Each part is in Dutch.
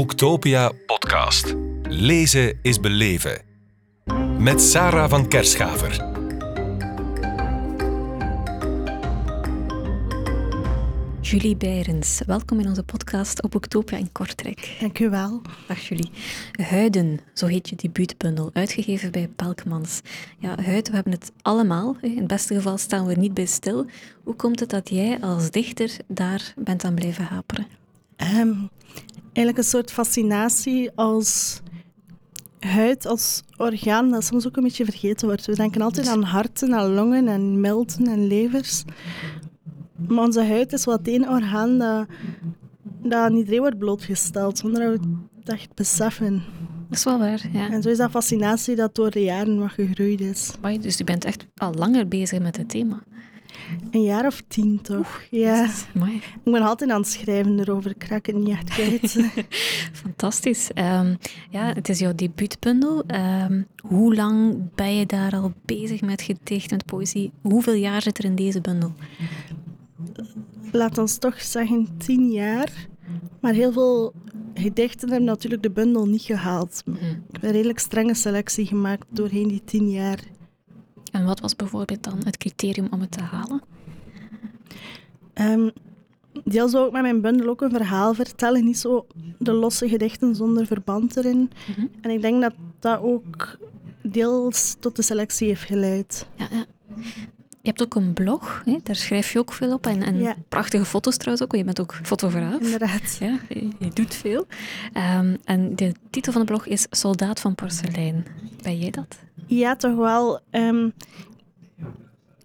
Boektopia podcast. Lezen is beleven. Met Sarah van Kerschaver. Julie Beirens, welkom in onze podcast op Boektopia in Kortrijk. Dank u wel. Dag Julie. Huiden, zo heet je debuutbundel, uitgegeven bij Pelkmans. Ja, Huid, we hebben het allemaal. In het beste geval staan we er niet bij stil. Hoe komt het dat jij als dichter daar bent aan blijven haperen? Um, eigenlijk een soort fascinatie als huid als orgaan dat soms ook een beetje vergeten wordt. We denken altijd aan harten, aan longen en melten en levers. Maar onze huid is wat één orgaan dat, dat aan iedereen wordt blootgesteld, zonder dat we het echt beseffen. Dat is wel waar, ja. En zo is dat fascinatie dat door de jaren wat gegroeid is. Dus je bent echt al langer bezig met het thema? Een jaar of tien, toch? ja. Ik ben altijd aan het schrijven erover. Ik raak het niet echt kwijt. Fantastisch. Um, ja, het is jouw debuutbundel. Um, hoe lang ben je daar al bezig met gedicht, met poëzie? Hoeveel jaar zit er in deze bundel? Laat ons toch zeggen tien jaar. Maar heel veel gedichten hebben natuurlijk de bundel niet gehaald. Mhm. Ik heb een redelijk strenge selectie gemaakt doorheen die tien jaar. En wat was bijvoorbeeld dan het criterium om het te halen? Um, deels zou ik met mijn bundel ook een verhaal vertellen, niet zo de losse gedichten zonder verband erin. Mhm. En ik denk dat dat ook deels tot de selectie heeft geleid. Ja, ja. Je hebt ook een blog, hè? daar schrijf je ook veel op. En, en prachtige foto's trouwens ook, want je bent ook fotograaf. Inderdaad. Ja, je, doet veel. Um, en de titel van de blog is Soldaat van Porselein. Ben jij dat? Ja, toch wel. Um,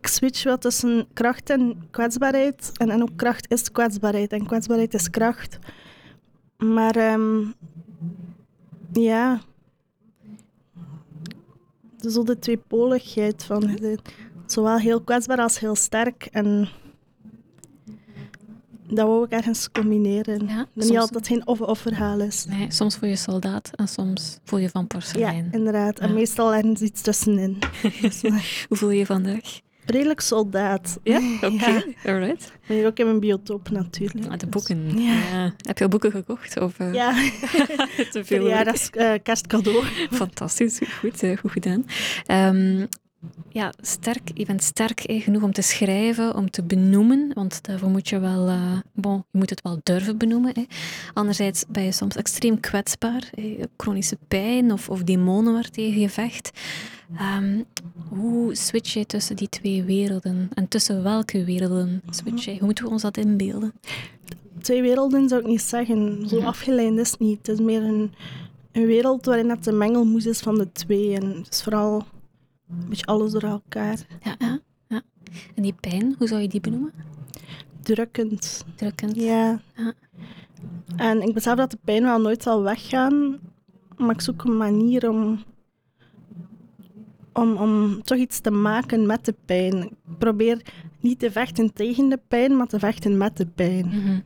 ik switch wel tussen kracht en kwetsbaarheid. En, en ook kracht is kwetsbaarheid en kwetsbaarheid is kracht. Maar um, ja, zo de tweepoligheid van zowel heel kwetsbaar als heel sterk. En dat wou ik ergens combineren. Ja, dat niet altijd geen of-of verhaal is. Nee, soms voel je soldaat en soms voel je van porselein. Ja, inderdaad. En meestal ergens iets tussenin. Hoe voel je je vandaag? Redelijk soldaat. Ja? Oké, okay. alright. En ook in mijn biotoop natuurlijk. Ah, de boeken. Ja. Heb je al boeken gekocht? Of, uh... Ja. Te veel. Ja, dat is uh, kerstcadeau. Fantastisch, goed, uh, goed gedaan. Um, ja, sterk. Je bent sterk genoeg om te schrijven, om te benoemen, want daarvoor moet je wel, uh, bon, je moet het wel durven benoemen. Hè. Anderzijds ben je soms extreem kwetsbaar, chronische pijn of, of demonen waartegen je vecht. Um, hoe switch je tussen die twee werelden? En tussen welke werelden switch je? Hoe moeten we ons dat inbeelden? Twee werelden zou ik niet zeggen. Zo afgeleid is het niet. Het is meer een, een wereld waarin het de mengelmoes is van de twee. En het is vooral een beetje alles door elkaar. Ja, ja, ja. En die pijn, hoe zou je die benoemen? Drukkend. Drukkend. Ja. ja. En ik besef dat de pijn wel nooit zal weggaan, maar ik zoek een manier om, om, om toch iets te maken met de pijn. Ik probeer niet te vechten tegen de pijn, maar te vechten met de pijn. Mm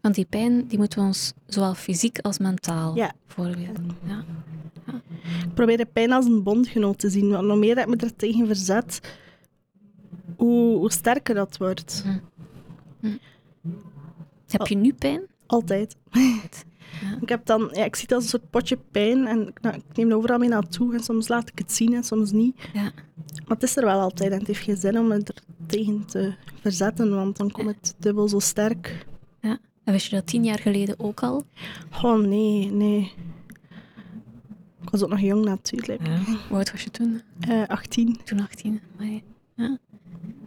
Want die pijn die moeten we ons zowel fysiek als mentaal ja. voorbeelden. Ja. Ik probeer de pijn als een bondgenoot te zien. Want hoe meer ik me er tegen verzet, hoe, hoe sterker dat wordt. Hm. Hm. Heb je nu pijn? Altijd. Ja. Ik, heb dan, ja, ik zie het als een soort potje pijn en ik, nou, ik neem er overal mee naartoe. En soms laat ik het zien en soms niet. Ja. Maar het is er wel altijd en het heeft geen zin om me er tegen te verzetten, want dan komt het dubbel zo sterk. Ja. En wist je dat tien jaar geleden ook al? Oh nee, nee. Ik was ook nog jong natuurlijk. Ja. Hoe oud was je toen? Uh, 18. Toen 18. ja.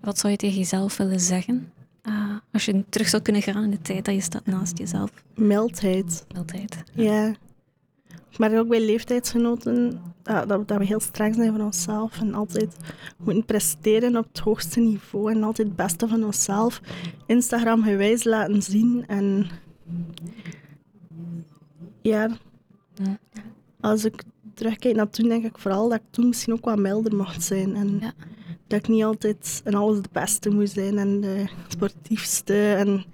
Wat zou je tegen jezelf willen zeggen? Uh, als je terug zou kunnen gaan in de tijd dat je staat naast jezelf. Mildheid. Mildheid. Ja. Maar ook bij leeftijdsgenoten, dat, dat, we heel streng zijn van onszelf en altijd moeten presteren op het hoogste niveau en altijd het beste van onszelf Instagram gewijs laten zien. En ja, ja als ik terugkijk naar toen, denk ik vooral dat ik toen misschien ook wat milder mocht zijn. En ja. Dat ik niet altijd en alles de beste moest zijn en de sportiefste. En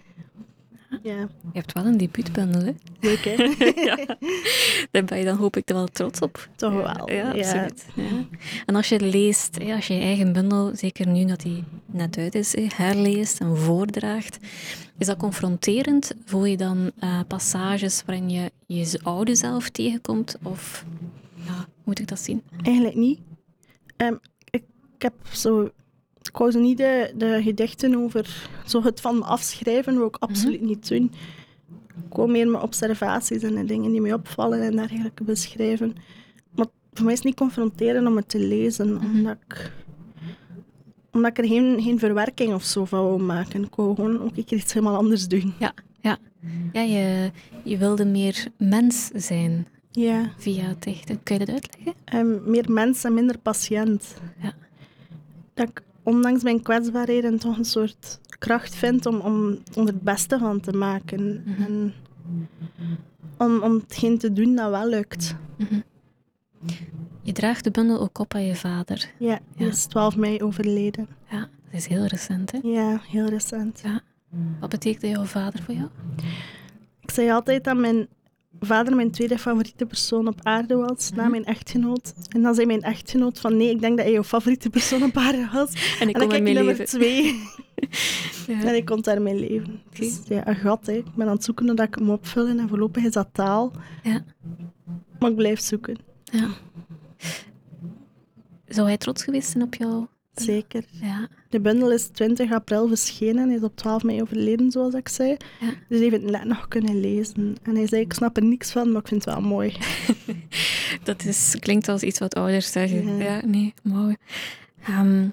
Ja, Je hebt wel een debuutbundel, hè? leuk hè? Daar ben je dan hoop ik er wel trots op. Toch Ja, wel. Ja, absoluut. Ja. En als je leest, als je je eigen bundel, zeker nu dat die net uit is, herleest en voordraagt, is dat confronterend? Voel je dan eh, passages waarin je je oude zelf tegenkomt? Of ja, hoe moet ik dat zien? Eigenlijk niet. Ehm, ik, heb zo... Ik wou zo niet de, de gedichten over zo het van me afschrijven, wil ik absoluut niet doen. Ik wou meer mijn observaties en de dingen die mij opvallen en dergelijke beschrijven. Maar voor mij is het niet confronteren om het te lezen, omdat ik, omdat ik er geen, geen verwerking of zo van wil maken. Ik wou gewoon ook een keer iets helemaal anders doen. Ja, ja. ja je, je wilde meer mens zijn Ja, via het dichten. Kun je dat uitleggen? Ehm, meer mens en minder patiënt. Ja. Dat ik ondanks mijn kwetsbaarheden toch een soort kracht vind om, om, om er het beste van te maken. Mhm. En om, om hetgeen te doen dat wel lukt. Je draagt de bundel ook op aan je vader. Ja, die Ja. is 12 mei overleden. Ja, dat is heel recent, hè? Ja, heel recent. Ja. Wat betekent jouw vader voor jou? Ik zei altijd dat mijn vader mijn tweede favoriete persoon op aarde was, na Mhm. mijn echtgenoot. En dan zei mijn echtgenoot van nee, ik denk dat hij jouw favoriete persoon op aarde was. En ik kom mijn nummer leven. twee. Ja. En ik kon daarmee leven. Dus ja, een gat. Hè. Ik ben aan het zoeken dat ik hem opvullen en voorlopig is dat taal. Ja. Maar ik blijf zoeken, Ja. Zou hij trots geweest zijn op jou? Zeker. Ja. De bundel is 20 april verschenen. Hij is op 12 mei overleden, zoals ik zei. Ja. Dus hij heeft het net nog kunnen lezen. En hij zei, ik snap er niks van, maar ik vind het wel mooi. Dat is, klinkt als iets wat ouders zeggen. Ja. Ja, nee, mooi. Ehm,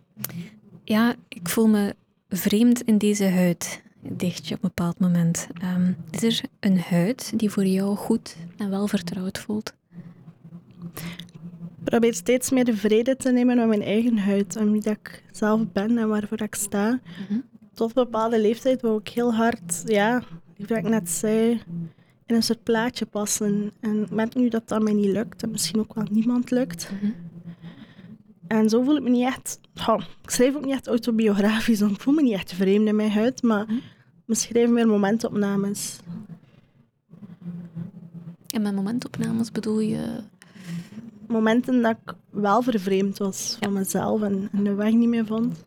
ja, ik voel me vreemd in deze huid. Dichtje op een bepaald moment. Ehm, is er een huid die voor jou goed en wel vertrouwd voelt? Ik probeer steeds meer de vrede te nemen met mijn eigen huid. En wie dat ik zelf ben en waarvoor ik sta. Mhm. Tot een bepaalde leeftijd wou ik heel hard, ja, wat ik net zei, in een soort plaatje passen. En ik merk nu dat dat mij niet lukt. En misschien ook wel niemand lukt. Mhm. En zo voel ik me niet echt... ik schrijf ook niet echt autobiografisch, want ik voel me niet echt vreemd in mijn huid, maar Mhm. we schrijven meer momentopnames. En met momentopnames bedoel je... Momenten dat ik wel vervreemd was van mezelf en, en de weg niet meer vond.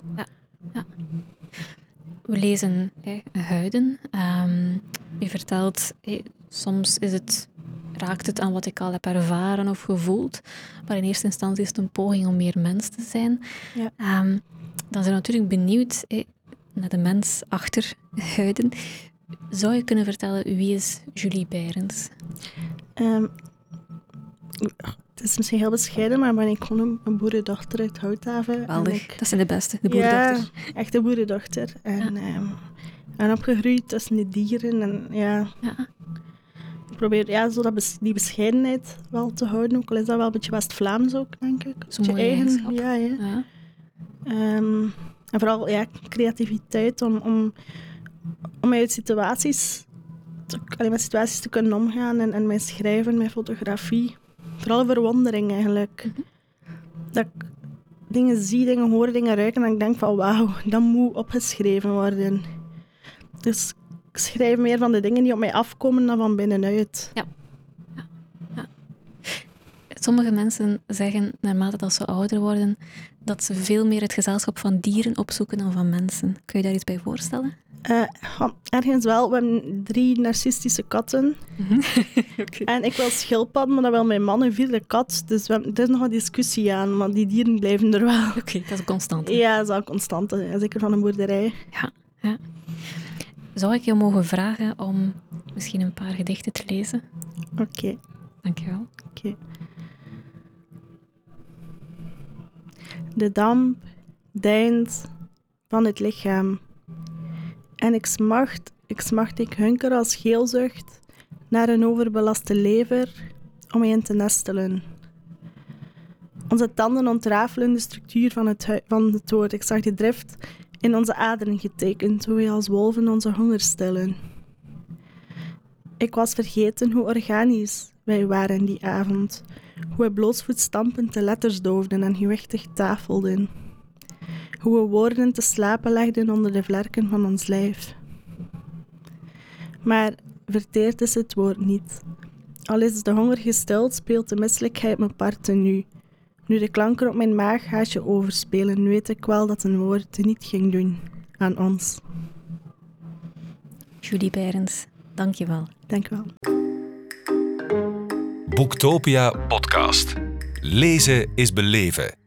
We lezen hè, huiden. Ehm, je vertelt, hè, soms is het, raakt het aan wat ik al heb ervaren of gevoeld. Maar in eerste instantie is het een poging om meer mens te zijn. Ja. Ehm, dan zijn we natuurlijk benieuwd hè, naar de mens achter huiden. Zou je kunnen vertellen, wie is Julie Beirens? Ehm, het is misschien heel bescheiden, maar ben ik gewoon een, boerendochter uit Houthaven. En Geweldig. ik- Dat zijn de beste, de boerdochter. Ja, echt een boerendochter. En, ehm, en opgegroeid tussen de dieren. En ja, Ja. ik probeer ja, zo dat die bescheidenheid wel te houden. Ook al is dat wel een beetje West-Vlaams ook, denk ik. Zo'n eigenschap. Ja, ja. Ja. Ehm, en vooral ja, creativiteit om, om, om uit situaties, te, allee, met situaties te kunnen omgaan. En, en mijn schrijven, mijn fotografie. Vooral verwondering eigenlijk. Dat ik dingen zie, dingen hoor, dingen ruiken en ik denk van wauw, dat moet opgeschreven worden. Dus ik schrijf meer van de dingen die op mij afkomen dan van binnenuit. Sommige mensen zeggen, naarmate dat ze ouder worden, dat ze veel meer het gezelschap van dieren opzoeken dan van mensen. Kun je daar iets bij voorstellen? Eh, ergens wel, we hebben drie narcistische katten. En ik wil schildpad, maar dat wil mijn man een vierde kat. Dus we hebben, er is nog een discussie aan, maar die dieren blijven er wel. Oké, dat is constant. Ja, dat is wel constant, hè. zeker van een boerderij. Ja, ja. Zou ik jou mogen vragen om misschien een paar gedichten te lezen? Oké, Dankjewel. oké. De damp deint van het lichaam. En ik smacht, ik smacht, ik hunker als geelzucht naar een overbelaste lever om in te nestelen. Onze tanden ontrafelen de structuur van het, van woord. Ik zag de drift in onze aderen getekend, hoe wij als wolven onze honger stillen. Ik was vergeten hoe organisch wij waren die avond, hoe we blootsvoet stampend de letters doofden en gewichtig tafelden, hoe we woorden te slapen legden onder de vlerken van ons lijf. Maar verteerd is het woord niet. Al is de honger gesteld, speelt de misselijkheid mijn parten nu. Nu de klanken op mijn maag haasje overspelen, weet ik wel dat een woord niet ging doen aan ons. Julie Berends, dank je wel. Dank wel. Boektopia podcast. Lezen is beleven.